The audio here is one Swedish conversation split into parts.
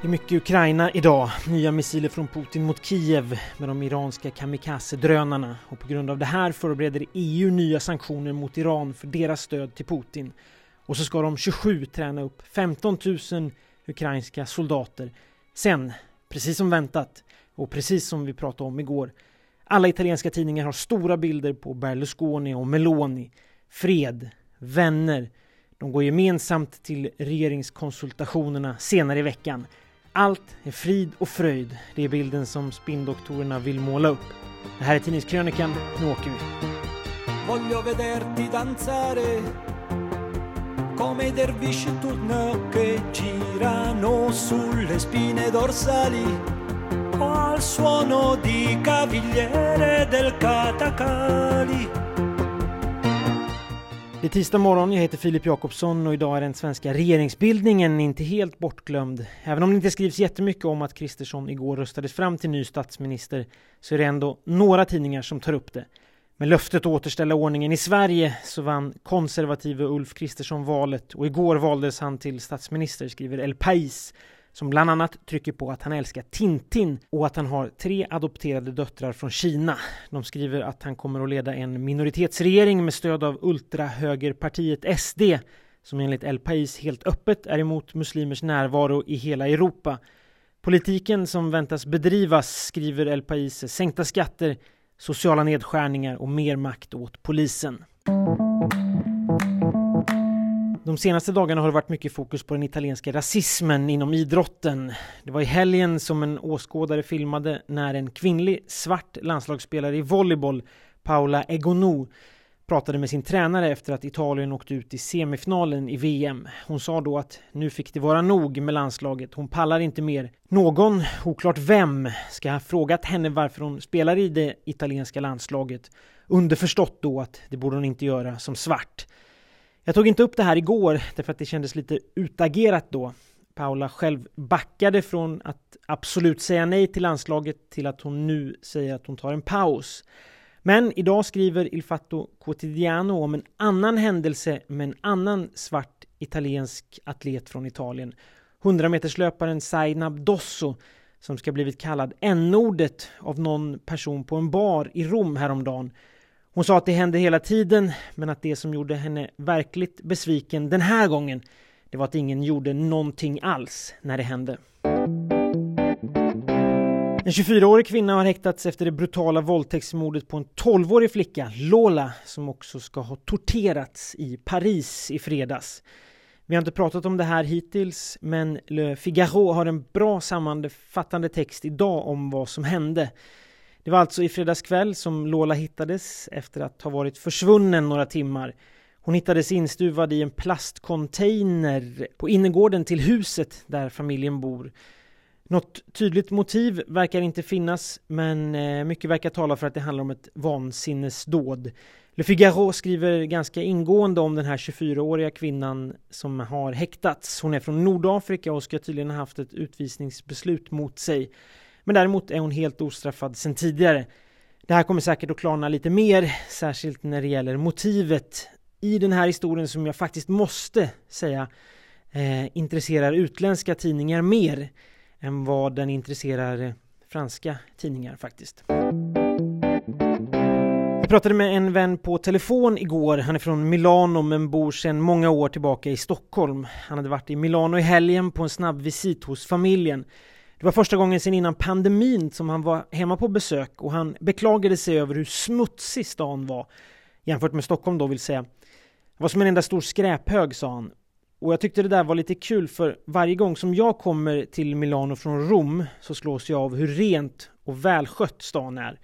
Det är mycket Ukraina idag. Nya missiler från Putin mot Kiev med de iranska kamikaze-drönarna och på grund av det här förbereder EU nya sanktioner mot Iran för deras stöd till Putin. Och så ska de 27 träna upp 15 000 ukrainska soldater. Sen, precis som väntat och precis som vi pratade om igår, alla italienska tidningar har stora bilder på Berlusconi och Meloni. Fred, vänner. De går gemensamt till regeringskonsultationerna senare i veckan. Allt är frid och fröjd. Det är bilden som spinndoktorerna vill måla upp. Det här är Tidningskrönikan. Nu åker vi. Voglio vederti danzare come dervisci turno che girano sulle spine dorsali al suono di cavigliere del katakali det är tisdag morgon, jag heter Filip Jakobsson och idag är den svenska regeringsbildningen inte helt bortglömd. Även om det inte skrivs jättemycket om att Kristersson igår röstades fram till ny statsminister så är det ändå några tidningar som tar upp det. Med löftet att återställa ordningen i Sverige så vann konservative Ulf Kristersson valet och igår valdes han till statsminister, skriver El Pais som bland annat trycker på att han älskar Tintin och att han har tre adopterade döttrar från Kina. De skriver att han kommer att leda en minoritetsregering med stöd av ultrahögerpartiet SD som enligt El Pais helt öppet är emot muslimers närvaro i hela Europa. Politiken som väntas bedrivas, skriver El Pais, sänkta skatter, sociala nedskärningar och mer makt åt polisen. De senaste dagarna har det varit mycket fokus på den italienska rasismen inom idrotten. Det var i helgen som en åskådare filmade när en kvinnlig svart landslagsspelare i volleyboll, Paola Egonu, pratade med sin tränare efter att Italien åkte ut i semifinalen i VM. Hon sa då att nu fick det vara nog med landslaget. Hon pallar inte mer. Någon, oklart vem, ska ha frågat henne varför hon spelar i det italienska landslaget. Underförstått då att det borde hon inte göra som svart. Jag tog inte upp det här igår därför att det kändes lite utagerat då. Paula själv backade från att absolut säga nej till landslaget till att hon nu säger att hon tar en paus. Men idag skriver Il Fatto Quotidiano om en annan händelse med en annan svart italiensk atlet från Italien. 100-meterslöparen Zainab Dosso som ska blivit kallad n-ordet av någon person på en bar i Rom häromdagen hon sa att det hände hela tiden, men att det som gjorde henne verkligt besviken den här gången, det var att ingen gjorde någonting alls när det hände. En 24-årig kvinna har häktats efter det brutala våldtäktsmordet på en 12-årig flicka, Lola, som också ska ha torterats i Paris i fredags. Vi har inte pratat om det här hittills, men Le Figaro har en bra sammanfattande text idag om vad som hände. Det var alltså i fredags kväll som Lola hittades efter att ha varit försvunnen några timmar. Hon hittades instuvad i en plastcontainer på innergården till huset där familjen bor. Något tydligt motiv verkar inte finnas, men eh, mycket verkar tala för att det handlar om ett vansinnesdåd. Le Figaro skriver ganska ingående om den här 24-åriga kvinnan som har häktats. Hon är från Nordafrika och ska tydligen ha haft ett utvisningsbeslut mot sig. Men däremot är hon helt ostraffad sedan tidigare. Det här kommer säkert att klarna lite mer, särskilt när det gäller motivet i den här historien som jag faktiskt måste säga eh, intresserar utländska tidningar mer än vad den intresserar franska tidningar faktiskt. Jag pratade med en vän på telefon igår. Han är från Milano men bor sedan många år tillbaka i Stockholm. Han hade varit i Milano i helgen på en snabb visit hos familjen. Det var första gången sedan innan pandemin som han var hemma på besök och han beklagade sig över hur smutsig stan var. Jämfört med Stockholm då vill säga. Det var som en enda stor skräphög sa han. Och jag tyckte det där var lite kul för varje gång som jag kommer till Milano från Rom så slås jag av hur rent och välskött stan är.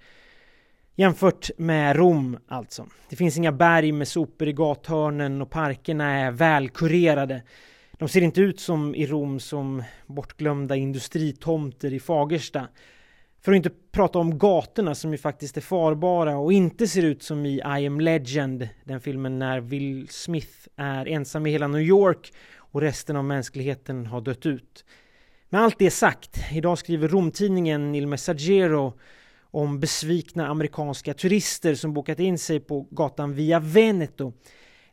Jämfört med Rom alltså. Det finns inga berg med sopor i gathörnen och parkerna är välkurerade. De ser inte ut som i Rom som bortglömda industritomter i Fagersta. För att inte prata om gatorna som ju faktiskt är farbara och inte ser ut som i I am Legend, den filmen när Will Smith är ensam i hela New York och resten av mänskligheten har dött ut. Med allt det sagt, idag skriver Romtidningen Il Messaggero om besvikna amerikanska turister som bokat in sig på gatan Via Veneto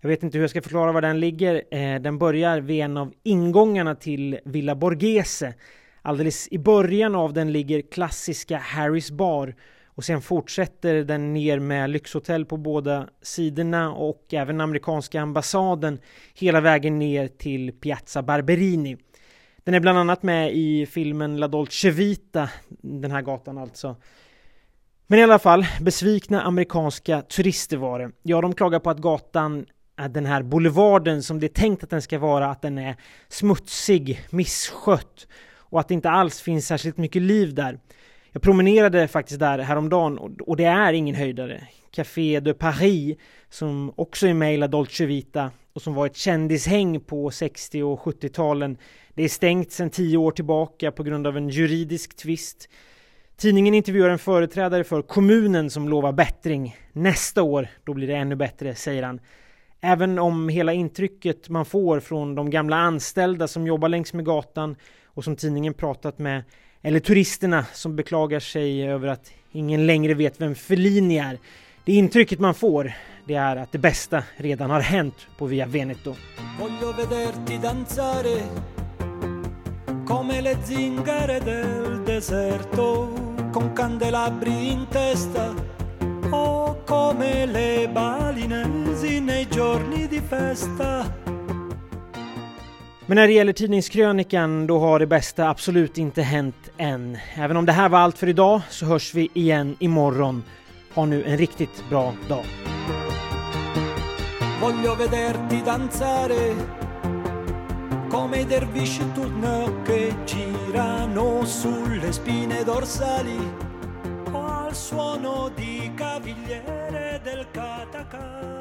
jag vet inte hur jag ska förklara var den ligger. Eh, den börjar vid en av ingångarna till Villa Borghese. Alldeles i början av den ligger klassiska Harrys bar och sen fortsätter den ner med lyxhotell på båda sidorna och även amerikanska ambassaden hela vägen ner till Piazza Barberini. Den är bland annat med i filmen La Dolce Vita, den här gatan alltså. Men i alla fall, besvikna amerikanska turister var det. Ja, de klagar på att gatan, den här boulevarden som det är tänkt att den ska vara, att den är smutsig, misskött och att det inte alls finns särskilt mycket liv där. Jag promenerade faktiskt där häromdagen och det är ingen höjdare. Café de Paris, som också är med i La Dolce Vita och som var ett kändishäng på 60 och 70-talen. Det är stängt sedan tio år tillbaka på grund av en juridisk tvist. Tidningen intervjuar en företrädare för kommunen som lovar bättring. Nästa år, då blir det ännu bättre, säger han. Även om hela intrycket man får från de gamla anställda som jobbar längs med gatan och som tidningen pratat med eller turisterna som beklagar sig över att ingen längre vet vem Fellini är. Det intrycket man får, det är att det bästa redan har hänt på Via Veneto. Voglio vederti danzare come le zingare del deserto con candelabri in testa o come le balinesi nei giorni di festa men när det gäller tidningskrönikan, då har det bästa absolut inte hänt än. Även om det här var allt för idag så hörs vi igen imorgon. Ha nu en riktigt bra dag. Voglio vederti danzare come i dervisci turno che girano sulle spine dorsali al suono di cavigliere del catacà